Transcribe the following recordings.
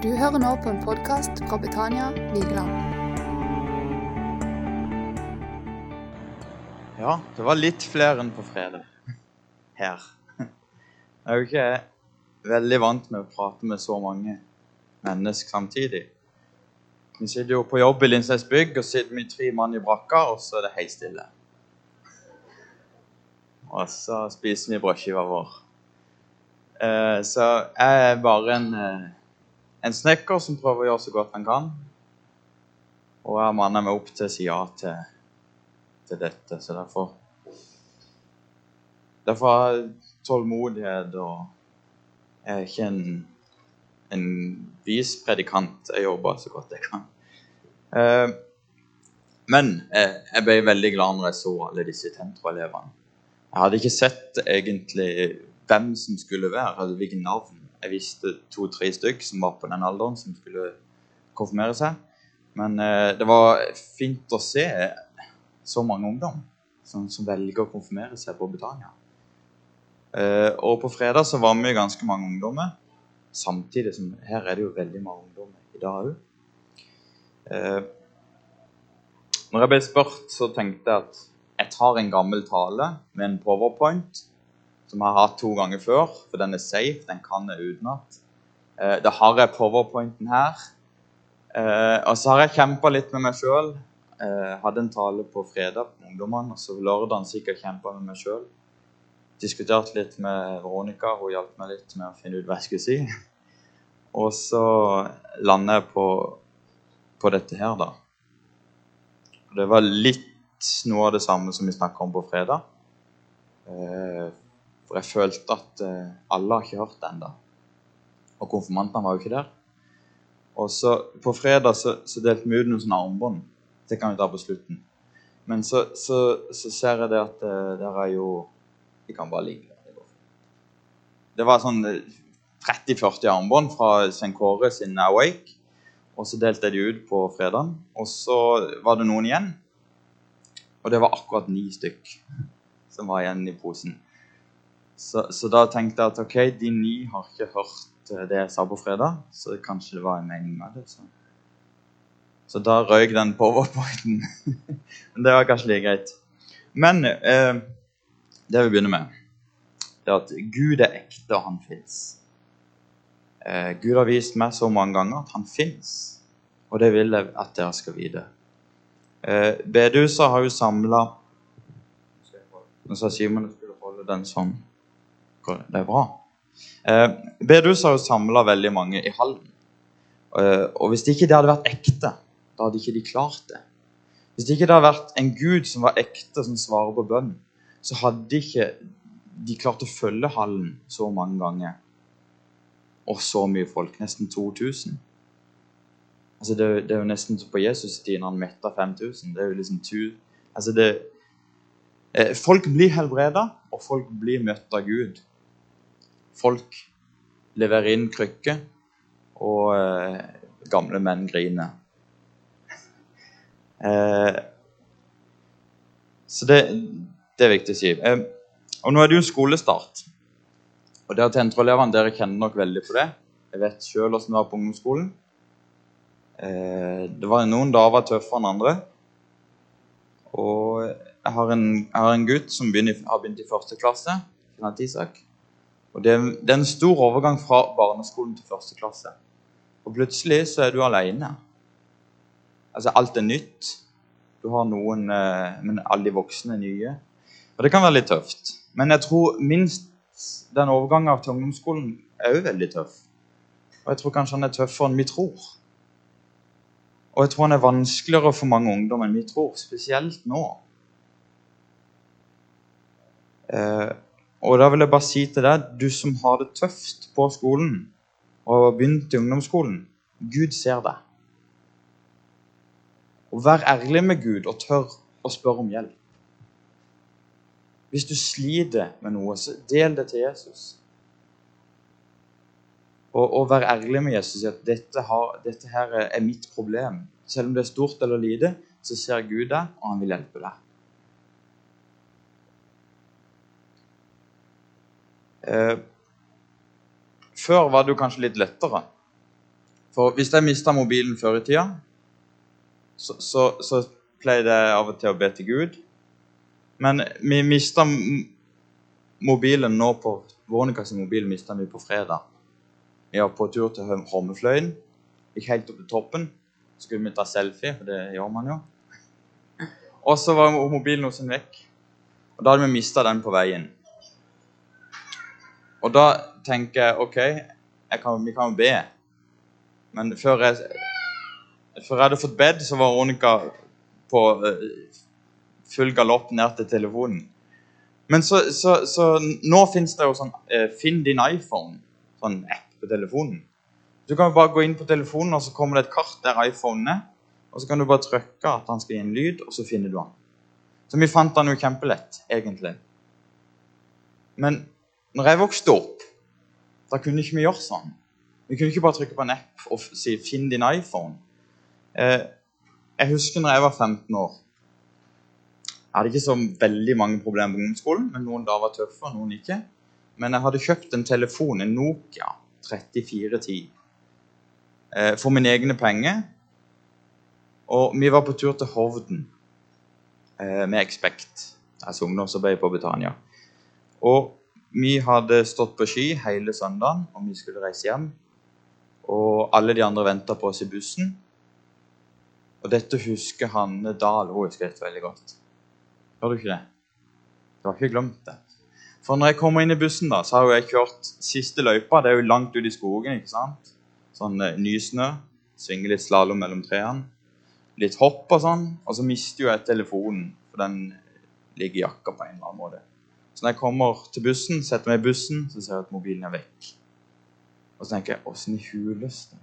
Du hører nå på en podkast fra Betania Vigeland. Ja, det var litt flere enn på fredag her. Jeg er jo ikke veldig vant med å prate med så mange mennesker samtidig. Vi sitter jo på jobb i Lindsnes bygg, og sitter vi tre mann i brakka, og så er det helt stille. Og så spiser vi brødskiva vår. Eh, så jeg er bare en, eh, en snekker som prøver å gjøre så godt han kan. Og jeg manner meg opp til å si ja til, til dette, så derfor Derfor jeg tålmodighet og jeg er ikke en, en vis predikant. Jeg jobber så godt jeg kan. Eh, men jeg, jeg ble veldig glad når jeg så alle disse Tentro-elevene. Jeg hadde ikke sett egentlig hvem som skulle være, eller hvilke navn. Jeg visste to-tre stykk som var på den alderen som skulle konfirmere seg. Men eh, det var fint å se så mange ungdom som, som velger å konfirmere seg på Britannia. Eh, og på fredag så var vi ganske mange ungdommer. Samtidig som her er det jo veldig mange ungdommer i dag òg. Eh, når jeg ble spurt, så tenkte jeg at jeg tar en gammel tale med en powerpoint som jeg har hatt to ganger før, for den er safe. Den kan jeg utenat. Eh, da har jeg powerpointen her. Eh, og så har jeg kjempa litt med meg sjøl. Eh, hadde en tale på fredag med ungdommene, og så lørdag sikkert kjempa med meg sjøl. Diskutert litt med Veronica, hun hjalp meg litt med å finne ut hva jeg skulle si. Og så lander jeg på, på dette her, da. Det var litt noe av det samme som vi snakka om på fredag. Eh, for jeg følte at eh, alle har ikke hørt det ennå. Og konfirmantene var jo ikke der. Og så På fredag så, så delte vi ut noen sånne armbånd. Det kan vi ta på slutten. Men så, så, så ser jeg det at uh, der er jo Vi kan bare ligge der. Det var sånn 30-40 eh, armbånd fra St. Kåre sin Awake. Og så delte jeg de ut på fredag. Og så var det noen igjen. Og det var akkurat ni stykk som var igjen i posen. Så, så, da tenkte jeg at ok, de ni har ikke hørt eh, det jeg sa på fredag, så kanskje det var en mening med det. Så, så da røyk den powerpointen. Men det var kanskje like greit. Men eh, det vi begynner med, det er at Gud er ekte, og han fins. Eh, Gud har vist meg så mange ganger at han fins, og det vil jeg at dere skal vite. Eh, Bedehuset har jo samla Nå sa Simon at skulle holde den sånn. Det er bra. Eh, Bedehus har jo samla veldig mange i Halden. Eh, og hvis ikke det hadde vært ekte, da hadde ikke de klart det. Hvis ikke det hadde vært en gud som var ekte, som svarer på bønn, så hadde ikke de klart å følge hallen så mange ganger. Og så mye folk. Nesten 2000. Altså det, det, er jo nesten på Jesus-tiden han metta 5000. Det er jo liksom tu, altså det, eh, Folk blir helbreda, og folk blir møtt av Gud folk leverer inn krykker, og eh, gamle menn griner. Eh, så det, det, er viktig å si. Eh, og nå er det jo skolestart. Og dere tentroelevene dere kjenner nok veldig på det. Jeg vet sjøl åssen det var på ungdomsskolen. Eh, det var Noen dager var tøffere enn andre. Og jeg har en, jeg har en gutt som begynner, har begynt i første klasse. Isak. Og det, det, er en stor overgang fra barneskolen til første klasse. Og plutselig så er du alene. Altså, alt er nytt. Du har noen eh, Men alle de voksne er nye. Og det kan være litt tøft. Men jeg tror minst den overgangen til ungdomsskolen er òg veldig tøff. Og jeg tror kanskje han er tøffere enn vi tror. Og jeg tror han er vanskeligere for mange ungdom enn vi tror, spesielt nå. Eh, og da vil jeg bare si til deg, du som har det tøft på skolen og har begynt i ungdomsskolen Gud ser deg. Og vær ærlig med Gud og tør å spørre om hjelp. Hvis du sliter med noe, så del det til Jesus. Og, og vær ærlig med Jesus og si at dette, har, dette her er mitt problem. Selv om det er stort eller lite, så ser Gud deg, og han vil hjelpe deg. Før var det jo kanskje litt lettere. For hvis jeg mista mobilen før i tida, så, så, så pleide jeg av og til å be til Gud. Men vi mista mobilen nå på Vårnekas mobil mista vi på fredag. Vi var på tur til Holmefløyen. Gikk helt opp til toppen. Så skulle vi ta selfie, for det gjør man jo. Og så var mobilen hos en vekk. Og da hadde vi mista den på veien. Og da tenker jeg OK, jeg kan, vi kan jo be. Men før jeg, før jeg hadde fått bedt, så var Veronica på uh, full galopp ned til telefonen. Men så, så, så nå fins det jo sånn uh, Finn din iPhone, sånn app på telefonen. Du kan jo bare gå inn på telefonen, og så kommer det et kart der iPhonen er. Og så kan du bare trykke at han skal gi en lyd, og så finner du han. Så vi fant han jo kjempelett, egentlig. Men når jeg vokste opp, da kunne ikke vi gjøre sånn. Vi kunne ikke bare trykke på en app og si 'finn din iPhone'. Eh, jeg husker når jeg var 15 år. Jeg hadde ikke så veldig mange problemer på ungdomsskolen, men noen da var tøffe, og noen ikke. Men jeg hadde kjøpt en telefon, en Nokia 3410, eh, for mine egne penger. Og vi var på tur til Hovden eh, med Expect, altså også på Britannia. Og vi hadde stått på ski hele søndagen, og vi skulle reise hjem. Og alle de andre venta på oss i bussen. Og dette husker Hanne Dahl. Hun husker dette veldig godt. Gjør du ikke det? Du har ikke glemt det. For når jeg kommer inn i bussen, da, så har jeg kjørt siste løypa. Det er jo langt ut i skogen. ikke sant? Sånn eh, nysnø. Svinger litt slalåm mellom trærne. Litt hopp og sånn. Og så mister jo jeg telefonen, for den ligger i jakka på en eller annen måte. Så når jeg kommer til bussen, setter meg i bussen, så ser jeg at mobilen er vekk. Og så tenker jeg åssen i huleste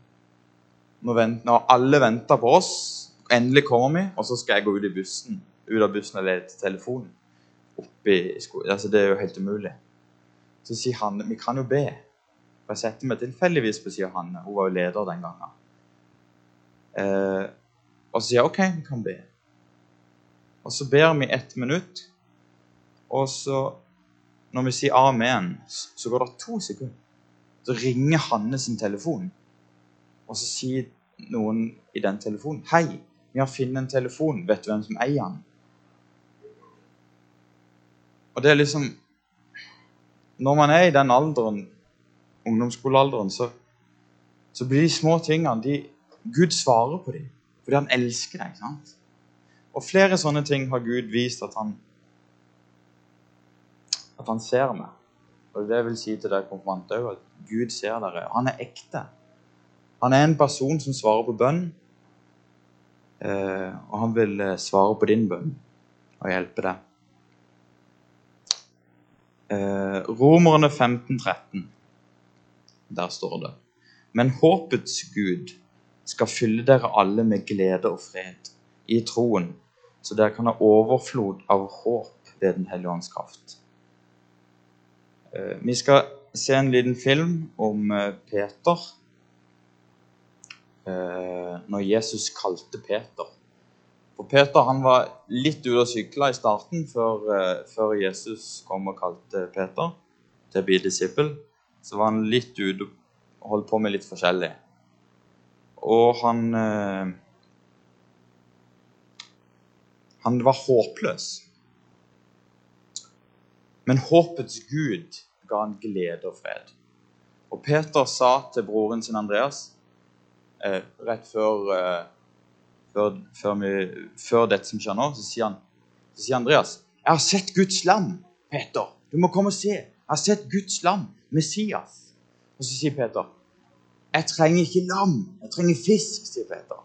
når, når alle venter på oss, endelig kommer vi, og så skal jeg gå ut i bussen, ut av bussen og til telefonen oppi skolen. Altså, det er jo helt umulig. Så sier Hanne vi kan jo be. Og jeg setter meg tilfeldigvis på siden av Hanne. Hun var jo leder den gangen. Eh, og så sier jeg OK, vi kan be. Og så ber vi ett minutt. Og så, når vi sier amen, så går det to sekunder. Så ringer Hanne sin telefon. Og så sier noen i den telefonen 'Hei, vi har funnet en telefon. Vet du hvem som eier den?' Og det er liksom Når man er i den alderen, ungdomsskolealderen, så, så blir de små tingene de, Gud svarer på dem fordi han elsker deg. sant? Og flere sånne ting har Gud vist at han han ser meg. Og det vil si til deg konfirmanter òg, at Gud ser dere. Han er ekte. Han er en person som svarer på bønn, eh, og han vil eh, svare på din bønn og hjelpe deg. Eh, Romerne 15, 13. Der står det Men håpets Gud skal fylle dere alle med glede og fred i troen, så dere kan ha overflod av håp ved Den hellige ånds kraft. Vi skal se en liten film om Peter når Jesus kalte Peter. For Peter han var litt ute og sykla i starten før, før, Jesus kom og kalte Peter til å bli disippel. Så var han litt ute og holdt på med litt forskjellig. Og han Han var håpløs. Men håpets Gud ga han glede og fred. Og Peter sa til broren sin Andreas eh, rett før, eh, før, før, vi, før, dette som skjer nå, så sier, han, så sier Andreas Jeg har sett Guds lam, Peter. Du må komme og se. Jeg har sett Guds lam, Messias. Og så sier Peter Jeg trenger ikke lam, jeg trenger fisk, sier Peter.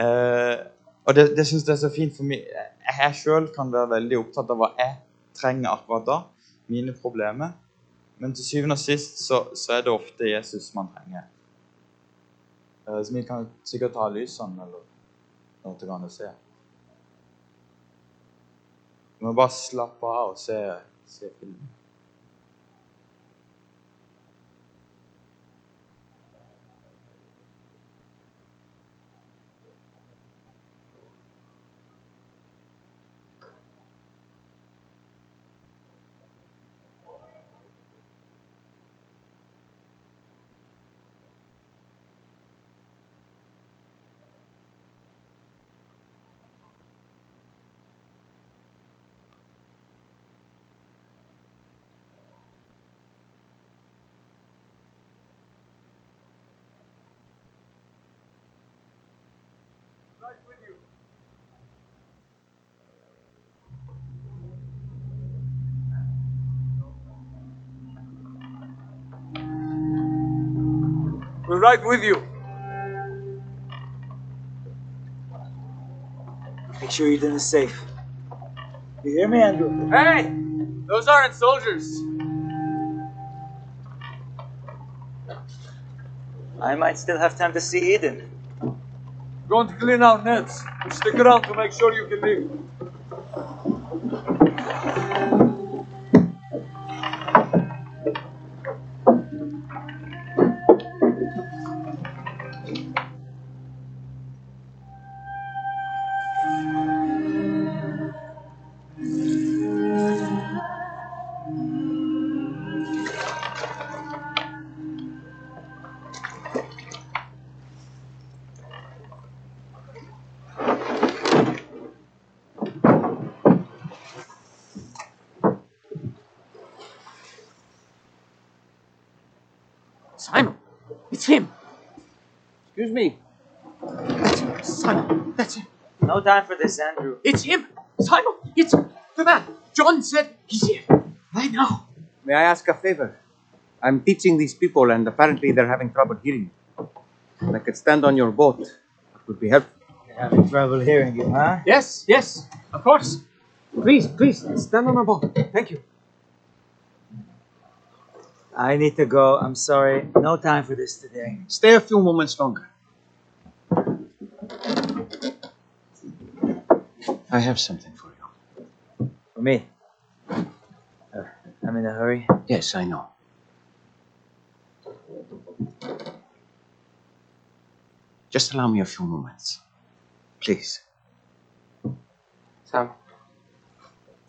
Eh, og det, det syns jeg er så fint, for meg. jeg sjøl kan være veldig opptatt av hva jeg trenger akkurat da. Mine problemer. Men til syvende og sist så, så er det ofte Jesus man trenger. Eh, så vi kan sikkert ta lysene eller noe til å se. Vi må bare slappe av og se, se filmen. Right with you. Make sure Eden is safe. You hear me, Andrew? Hey! Those aren't soldiers. I might still have time to see Eden. Going to clean out nets. Stick around to make sure you can leave. No time for this, Andrew. It's him. Simon, it's the man. John said he's here. Right now. May I ask a favor? I'm teaching these people, and apparently they're having trouble hearing. If I could stand on your boat, it would be helpful. You're having trouble hearing you, huh? Yes, yes, of course. Please, please, stand on our boat. Thank you. I need to go. I'm sorry. No time for this today. Stay a few moments longer. I have something for you. For me. Uh, I'm in a hurry. Yes, I know. Just allow me a few moments. Please. Sam,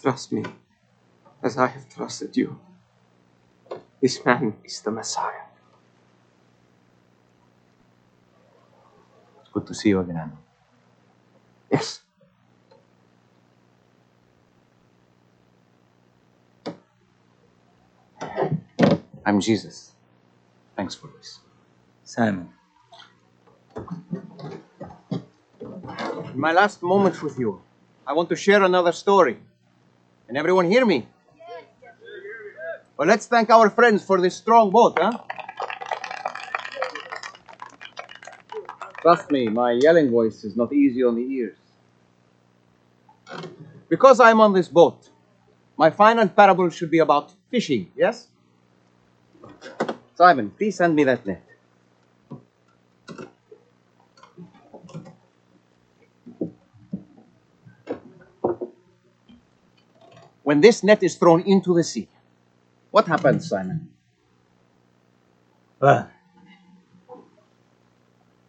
trust me as I have trusted you. This man is the Messiah. It's good to see you again, Andrew. Yes. I'm Jesus. Thanks for this. Simon. In my last moments with you, I want to share another story. Can everyone hear me? Well, let's thank our friends for this strong boat, huh? Trust me, my yelling voice is not easy on the ears. Because I'm on this boat, my final parable should be about fishing, yes? Simon, please send me that net. When this net is thrown into the sea, what happens, Simon? Well,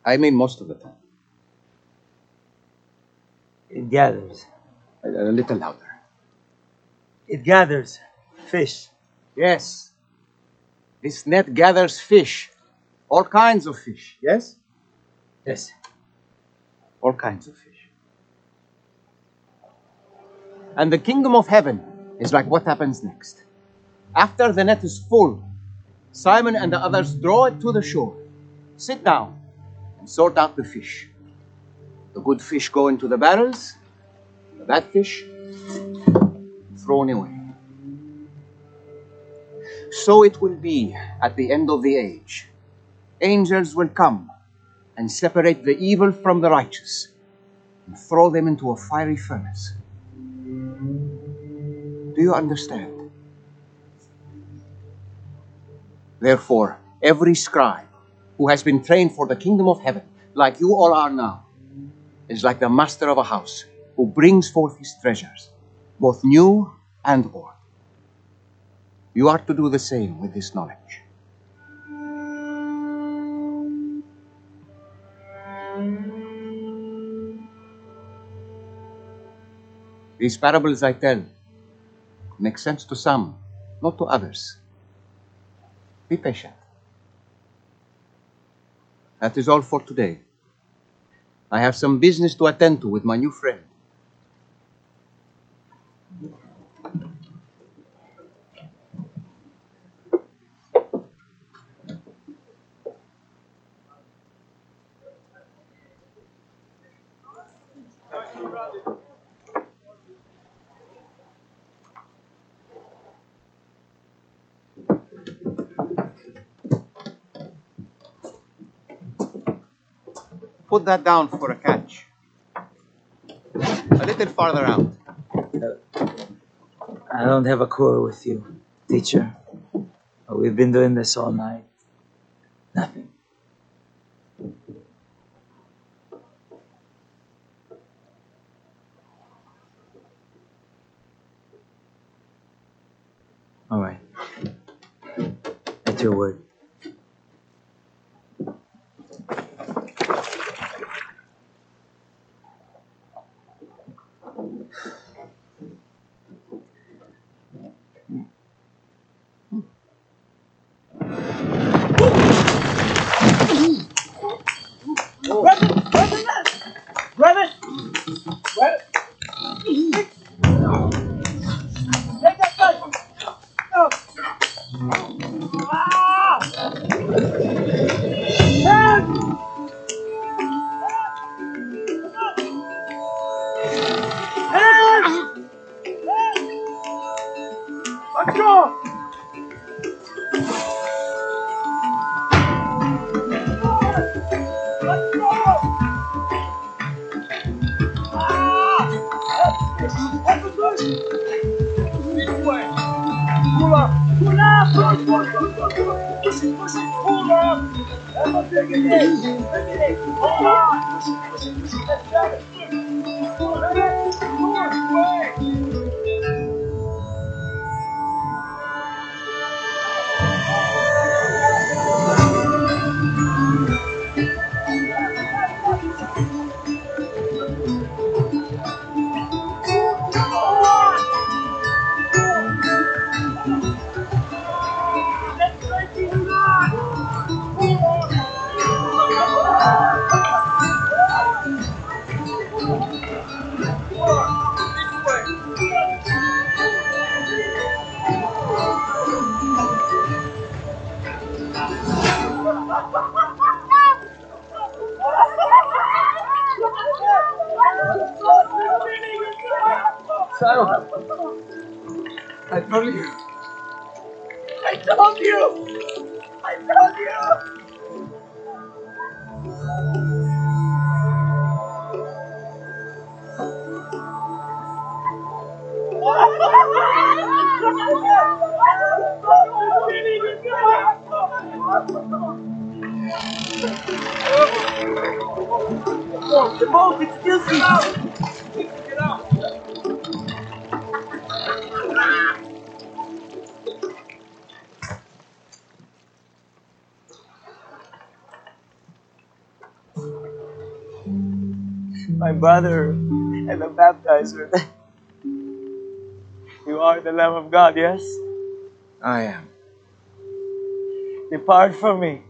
I mean, most of the time. it gathers. A, a little louder. It gathers fish. Yes. This net gathers fish. All kinds of fish, yes? Yes. All kinds of fish. And the kingdom of heaven is like what happens next. After the net is full, Simon and the others draw it to the shore, sit down, and sort out the fish. The good fish go into the barrels, the bad fish thrown away. So it will be at the end of the age. Angels will come and separate the evil from the righteous and throw them into a fiery furnace. Do you understand? Therefore, every scribe who has been trained for the kingdom of heaven, like you all are now, is like the master of a house who brings forth his treasures, both new and old. You are to do the same with this knowledge. These parables I tell make sense to some, not to others. Be patient. That is all for today. I have some business to attend to with my new friend. Put that down for a catch. A little farther out. I don't have a quarrel with you, teacher. We've been doing this all night. Nothing. All right. At your word. 对，对，对，对，对。The boat. Get out. My brother and the baptizer. Are the Lamb of God, yes? I am. Depart from me.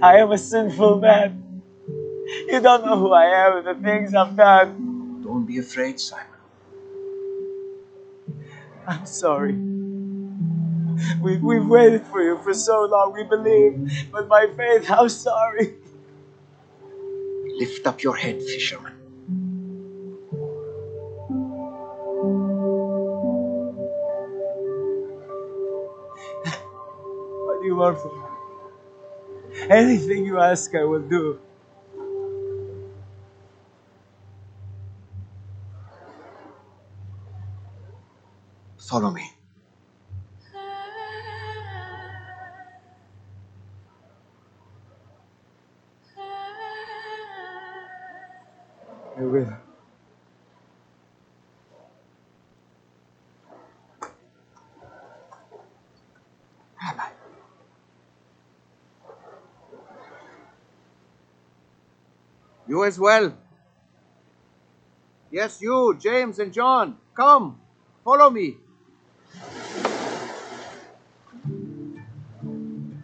I am a sinful man. You don't know who I am and the things I've done. Don't be afraid, Simon. I'm sorry. We, we've waited for you for so long. We believe, but by faith, how sorry. Lift up your head, fisherman. You from me? Anything you ask, I will do. Follow me. I will. Rabbi. You as well. Yes, you, James and John. Come, follow me.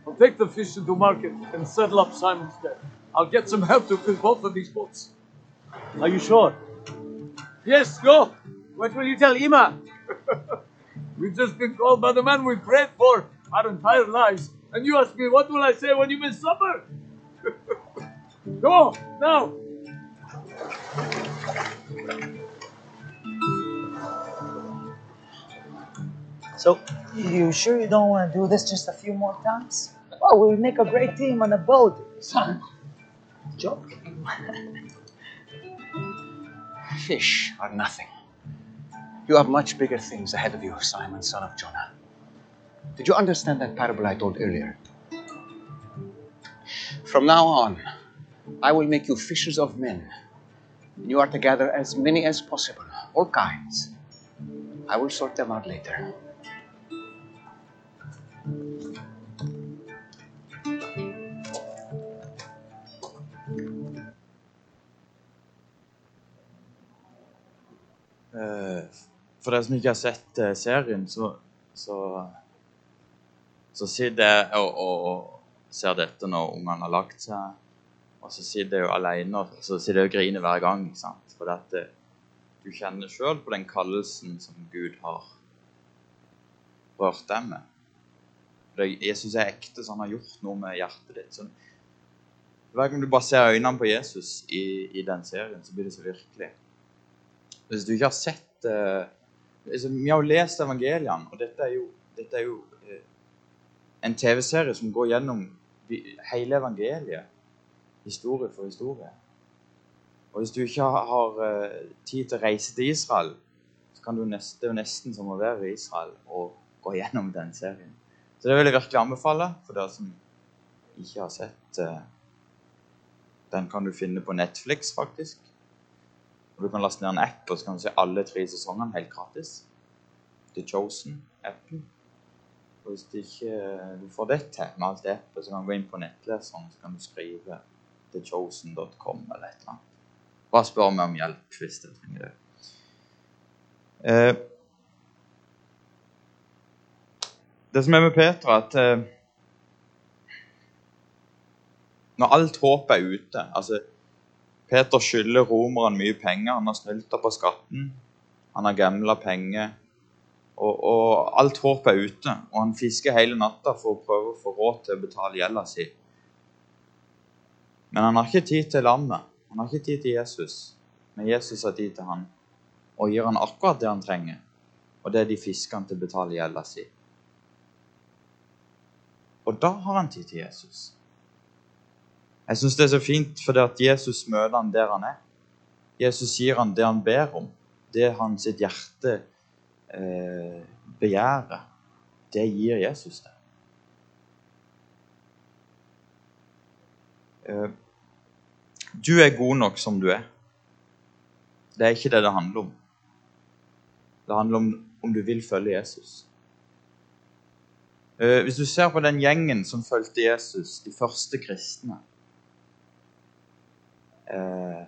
I'll take the fish into market and settle up Simon's debt. I'll get some help to fill both of these boats. Are you sure? Yes, go. What will you tell Ima? We've just been called by the man we prayed for our entire lives. And you ask me, what will I say when you miss supper? go, now. So, you sure you don't want to do this just a few more times? Well, we'll make a great team on a boat. Joking. Fish are nothing. You have much bigger things ahead of you, Simon, son of Jonah. Did you understand that parable I told earlier? From now on, I will make you fishers of men. You are to gather as many as possible, all kinds. I will sort them out later. Eh, For dere som ikke har sett eh, serien, så, så, så sitter jeg og, og, og ser dette når ungene har lagt seg. Og så sitter jeg jo alene og så sitter jeg og griner hver gang. sant? For at eh, du kjenner sjøl på den kallelsen som Gud har rørt deg med. Det, Jesus er ekte, så han har gjort noe med hjertet ditt. Så hver gang du bare ser øynene på Jesus i, i den serien, så blir det så virkelig. Hvis du ikke har sett eh, altså, Vi har jo lest evangeliene, og dette er jo, dette er jo eh, en TV-serie som går gjennom hele evangeliet. Historie for historie. Og hvis du ikke har, eh, tid til å reise til Israel, så kan du nest, det er jo nesten som å være i Israel og gå gjennom den serien. Så det vil jeg virkelig anbefale for dere som ikke har sett eh, Den kan du finne på Netflix, faktisk. Og Du kan laste ned en app, og så kan du se alle tre sesongene helt gratis. The Chosen-appen. Og Hvis du ikke du får det til med alt det appet, så kan du gå inn på nettleseren så kan du skrive thechosen.com eller et eller annet. Bare spør meg om hjelp hvis du trenger det. Eh, det som er med Peter, er at eh, når alt håp er ute altså Peter skylder romerne mye penger. Han har snylta på skatten. Han har gamla penger. Og, og alt håp er ute. Og han fisker hele natta for å prøve å få råd til å betale gjelda si. Men han har ikke tid til lammet. Han har ikke tid til Jesus. Men Jesus har tid til han. Og gir han akkurat det han trenger. Og det er de fiskene til å betale gjelda si. Og da har han tid til Jesus. Jeg syns det er så fint fordi at Jesus møter han der han er. Jesus gir han det han ber om. Det han sitt hjerte eh, begjærer. Det gir Jesus det. Eh, du er god nok som du er. Det er ikke det det handler om. Det handler om om du vil følge Jesus. Eh, Hvis du ser på den gjengen som fulgte Jesus, de første kristne eh,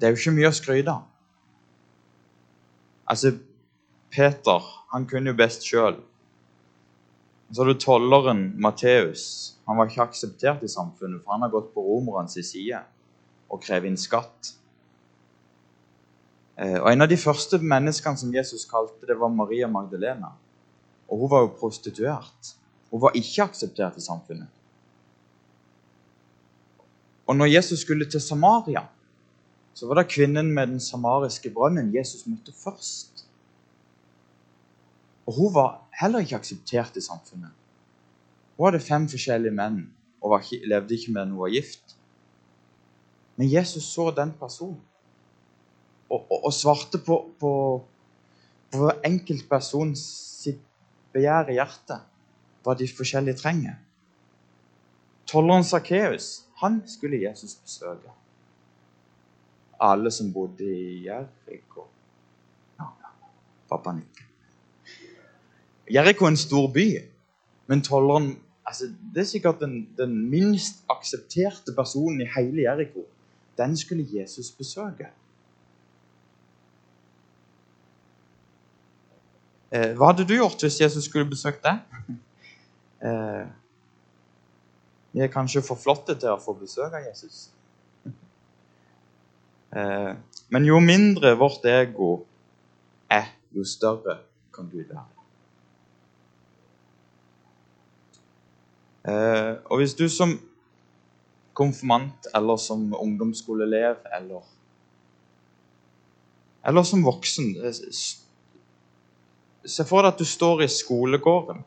Det er jo ikke mye å skryte av. Altså, Peter han kunne jo best sjøl. Så har du tolleren Matteus. Han var ikke akseptert i samfunnet, for han har gått på romernes side og krever inn skatt. Eh, og En av de første menneskene som Jesus kalte, det var Maria Magdalena. Og hun var jo prostituert. Hun var ikke akseptert i samfunnet. Og når Jesus skulle til Samaria, så var det kvinnen med den samariske brønnen Jesus møtte først. Og hun var heller ikke akseptert i samfunnet. Hun hadde fem forskjellige menn og ikke, levde ikke med noe gift. Men Jesus så den personen og, og, og svarte på, på, på hver enkelt person sitt begjær i hjertet, hva de forskjellige trenger. Tolleren Sakkeus, han skulle Jesus besøke. Alle som bodde i Jeriko ja, Pappa nikker. Jeriko er en stor by, men tolleren altså, Det er sikkert den, den minst aksepterte personen i hele Jeriko. Den skulle Jesus besøke. Eh, hva hadde du gjort hvis Jesus skulle besøkt deg? Eh, vi er kanskje for flotte til å få besøk av Jesus. Eh, men jo mindre vårt ego er, jo større kan Gud være. Og hvis du som konfirmant eller som ungdomsskoleelev eller, eller som voksen eh, Se for deg at du står i skolegården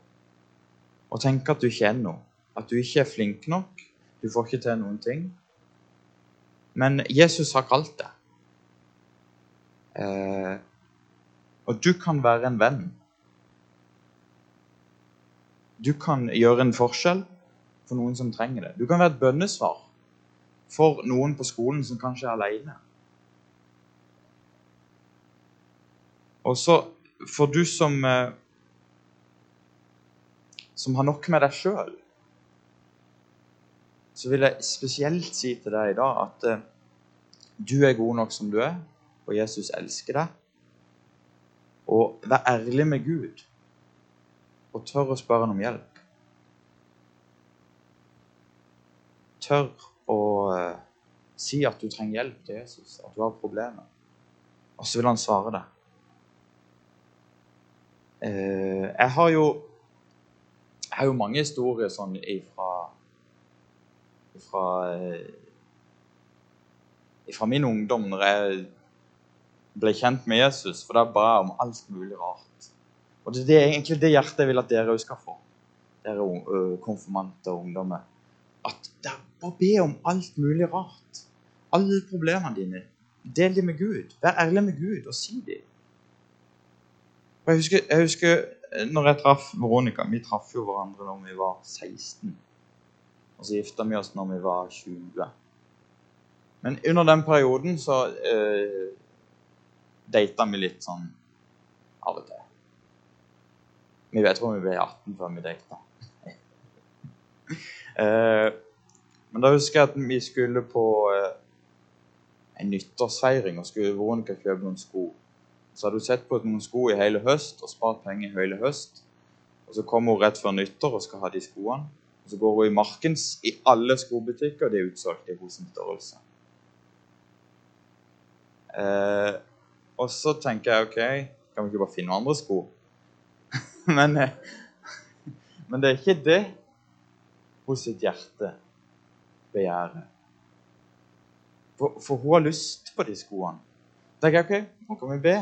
og tenker at du ikke er noe. At du ikke er flink nok. Du får ikke til noen ting. Men Jesus har kalt deg. Eh, og du kan være en venn. Du kan gjøre en forskjell for noen som trenger det. Du kan være et bønnesvar for noen på skolen som kanskje er alene. Og så for du som eh, som har nok med deg sjøl, så vil jeg spesielt si til deg i dag at eh, du er god nok som du er, og Jesus elsker deg. Og vær ærlig med Gud, og tør å spørre ham om hjelp. Tør å eh, si at du trenger hjelp til Jesus, at du har problemer. Og så vil han svare deg. Eh, jeg har jo jeg har jo mange historier sånn ifra ifra, eh, ifra min ungdom, når jeg ble kjent med Jesus, for da ba jeg om alt mulig rart. Og det er egentlig det hjertet jeg vil at dere òg skal få, dere konfirmante og ungdommer. Bare be om alt mulig rart. Alle problemene dine. Del dem med Gud. Vær ærlig med Gud og si dem. Jeg husker, jeg husker eh, når jeg traff Veronica Vi traff jo hverandre når vi var 16. Og så gifta vi oss når vi var 20. Men under den perioden så eh, data vi litt sånn av og til. Vi vet hvor vi ble 18 før vi data. eh, men da husker jeg at vi skulle på eh, en nyttårsfeiring og skulle Veronica kjøpe noen sko. Så hadde hun sett på noen sko i hele høst og spart penger i hele høst. Og så kommer hun rett før nyttår og skal ha de skoene. Og så går hun i markens i alle skobutikker, og de er utsolgt i sin størrelse. Eh, og så tenker jeg OK, kan vi ikke bare finne andre sko? men, eh, men det er ikke det hos sitt hjerte begjæret. For, for hun har lyst på de skoene. Da tenker jeg OK, nå kan vi be.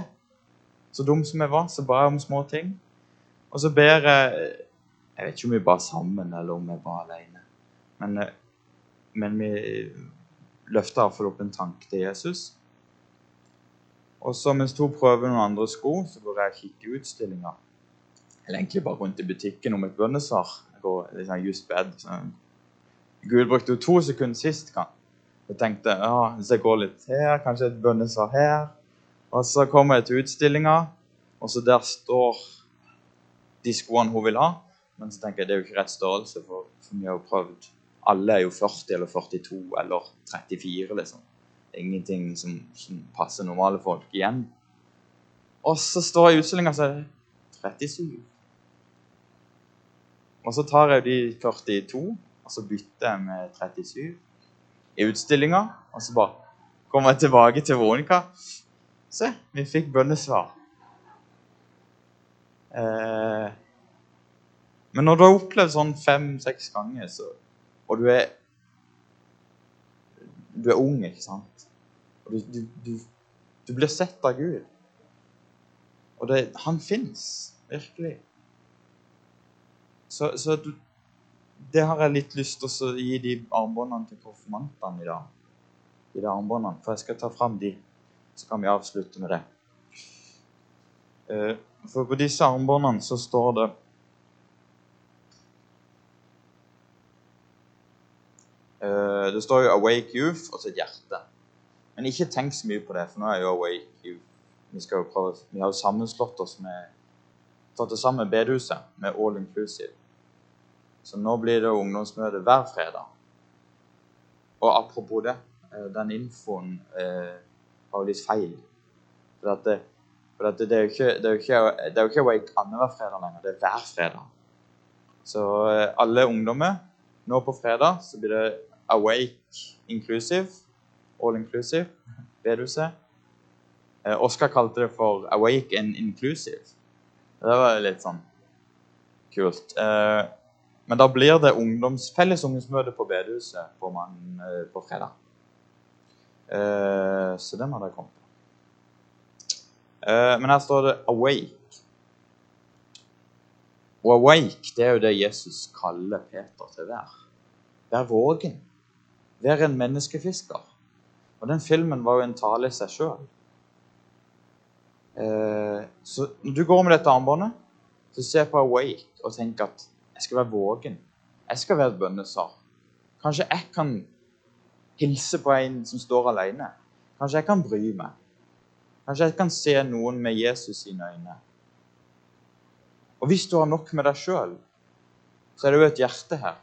Så dum som jeg var, så ba jeg om små ting. Og så ber jeg Jeg vet ikke om vi ba sammen, eller om jeg ba alene. Men, men vi løfta iallfall opp en tanke til Jesus. Og så mens hun prøver noen andre sko, så går jeg og kikker i utstillinga. Eller egentlig bare rundt i butikken om et bønnesvar. Jeg går liksom just bed. Så. Gud brukte jo to sekunder sist gang. Jeg tenkte ja, hvis jeg går litt her, kanskje et bønnesvar her. Og så kommer jeg til utstillinga, og så der står de skoene hun vil ha. Men så tenker jeg det er jo ikke rett størrelse, for, for vi har jo prøvd Alle er jo 40 eller 42 eller 34, liksom. Ingenting som, som passer normale folk igjen. Og så står jeg i utstillinga, så er det 37. Og så tar jeg de 42, og så bytter jeg med 37 i utstillinga. Og så bare kommer jeg tilbake til Veronica. Se, vi fikk bønnesvar. Eh, men når du har opplevd sånn fem-seks ganger, så, og du er Du er ung, ikke sant? Og du, du, du, du blir sett av Gud. Og det, han fins virkelig. Så, så du, det har jeg litt lyst til å gi de armbåndene til konfirmantene i dag. De armbåndene, For jeg skal ta fram de, så kan vi avslutte med det. Eh, for på disse armbåndene så står det Eh, Det står jo 'Awake Youth' og sitt hjerte. Men ikke tenk så mye på det, for nå er jo 'Awake Youth' Vi, prøve, vi har jo sammenslått oss med tatt det sammen med bedehuset, med All Inclusive. Så nå blir det ungdomsmøte hver fredag. Og apropos det, eh, den infoen eh, var jo litt feil. For at det, for at det, er jo ikke, det er jo ikke, det er jo ikke Wake annenhver fredag lenger, det er hver fredag. Så eh, alle ungdommer Nå på fredag så blir det Awake Inclusive. All Inclusive. Bedehuset. Eh, Oskar kalte det for Awake and Inclusive. Det var litt sånn kult. Eh, men da blir det ungdoms, felles ungdomsmøte på bedehuset på, man, eh, på fredag. Eh, så det må dere komme på. Eh, men her står det 'awake'. Og 'awake' det er jo det Jesus kaller Peter til hver. Vær vågen. Vær en menneskefisker. Og den filmen var jo en tale i seg sjøl. Eh, så når du går med dette armbåndet, så se på Awake og tenk at jeg skal være våken. Jeg skal være et bønnesvar. Kanskje jeg kan hilse på en som står alene. Kanskje jeg kan bry meg. Kanskje jeg kan se noen med Jesus sine øyne. Og hvis du har nok med deg sjøl, så er det jo et hjerte her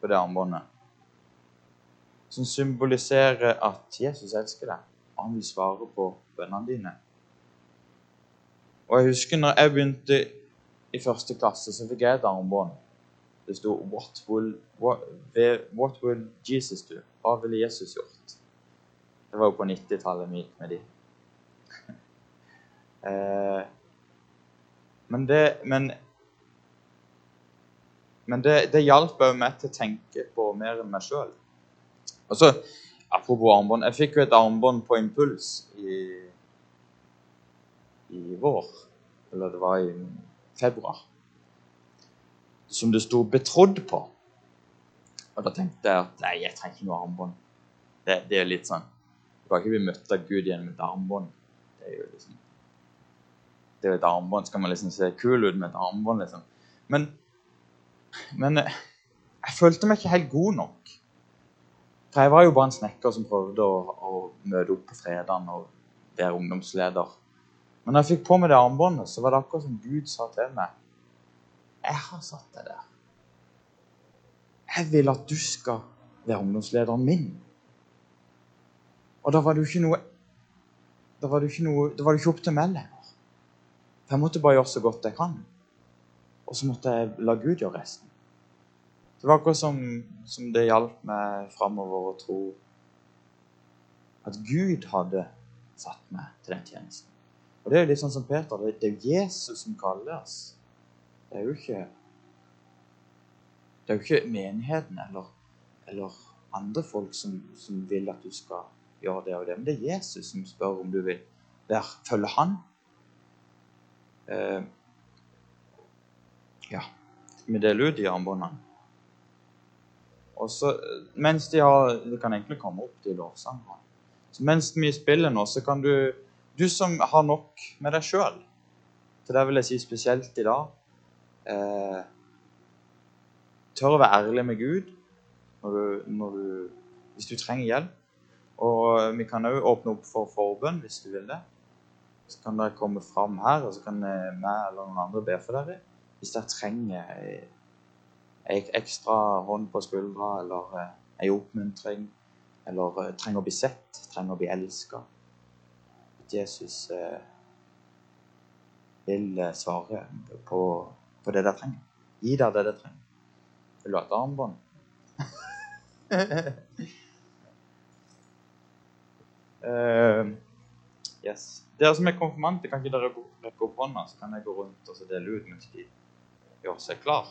på det armbåndet som symboliserer at Jesus elsker deg, og han vil svare på bønnene dine. Og jeg husker når jeg begynte i første klasse, så fikk jeg et armbånd. Det sto what will, what, what will Jesus do? Hva ville Jesus gjort? Det var jo på 90-tallet vi gikk med de. eh, men det Men, men det, det hjalp òg meg til å tenke på mer enn meg sjøl. så, apropos armbånd. Jeg fikk jo et armbånd på impuls i, i vår. Eller det var i februar. Som det sto 'betrodd' på. Og da tenkte jeg at nei, jeg trenger ikke noe armbånd. Det, det er litt sånn Du kan ikke bli møtt av Gud gjennom et armbånd. Det er jo liksom Det er jo et armbånd. Skal man liksom se kul ut med et armbånd, liksom? Men, men eh, jeg følte meg ikke helt god nok. For jeg var jo bare en snekker som prøvde å, å møte opp på fredagen og være ungdomsleder. Men når jeg fikk på meg det armbåndet, så var det akkurat som Gud sa til meg Jeg har satt deg der. Jeg vil at du skal være ungdomslederen min. Og da var det jo ikke noe Da var det ikke, var det ikke opp til meg lenger. For jeg måtte bare gjøre så godt jeg kan. Og så måtte jeg la Gud gjøre resten. Det var akkurat som, som det hjalp meg framover å tro at Gud hadde satt meg til den tjenesten. Og det er jo litt sånn som Peter. Det, er jo Jesus som kaller oss. Det er jo ikke Det er jo ikke menigheten eller, eller andre folk som, som, vil at du skal gjøre det og det. Men det er Jesus som spør om du vil være, følge Han. Eh, ja. Vi deler ut de armbåndene. Og så, mens de har Det kan egentlig komme opp, de lovsangene. Så mens vi spiller nå, så kan du Du som har nok med deg sjøl Til det vil jeg si spesielt i dag eh, Tør å være ærlig med Gud når du, når du, hvis du trenger hjelp. Og vi kan òg åpne opp for forbønn hvis du vil det. Så kan dere komme fram her, og så kan jeg eller noen andre be for dere hvis dere trenger ei ekstra hånd på skuldra eller eh, ei oppmuntring. Eller eh, trenger å bli sett, trenger å bli elska. Jesus eh, vil eh, svare på, på det dere trenger. Gi dere det dere trenger. Vil du ha et armbånd? uh, yes. Dere som er konfirmanter, kan ikke dere rekke opp hånda, så kan jeg gå rundt og dele ut mens de gjør seg klar.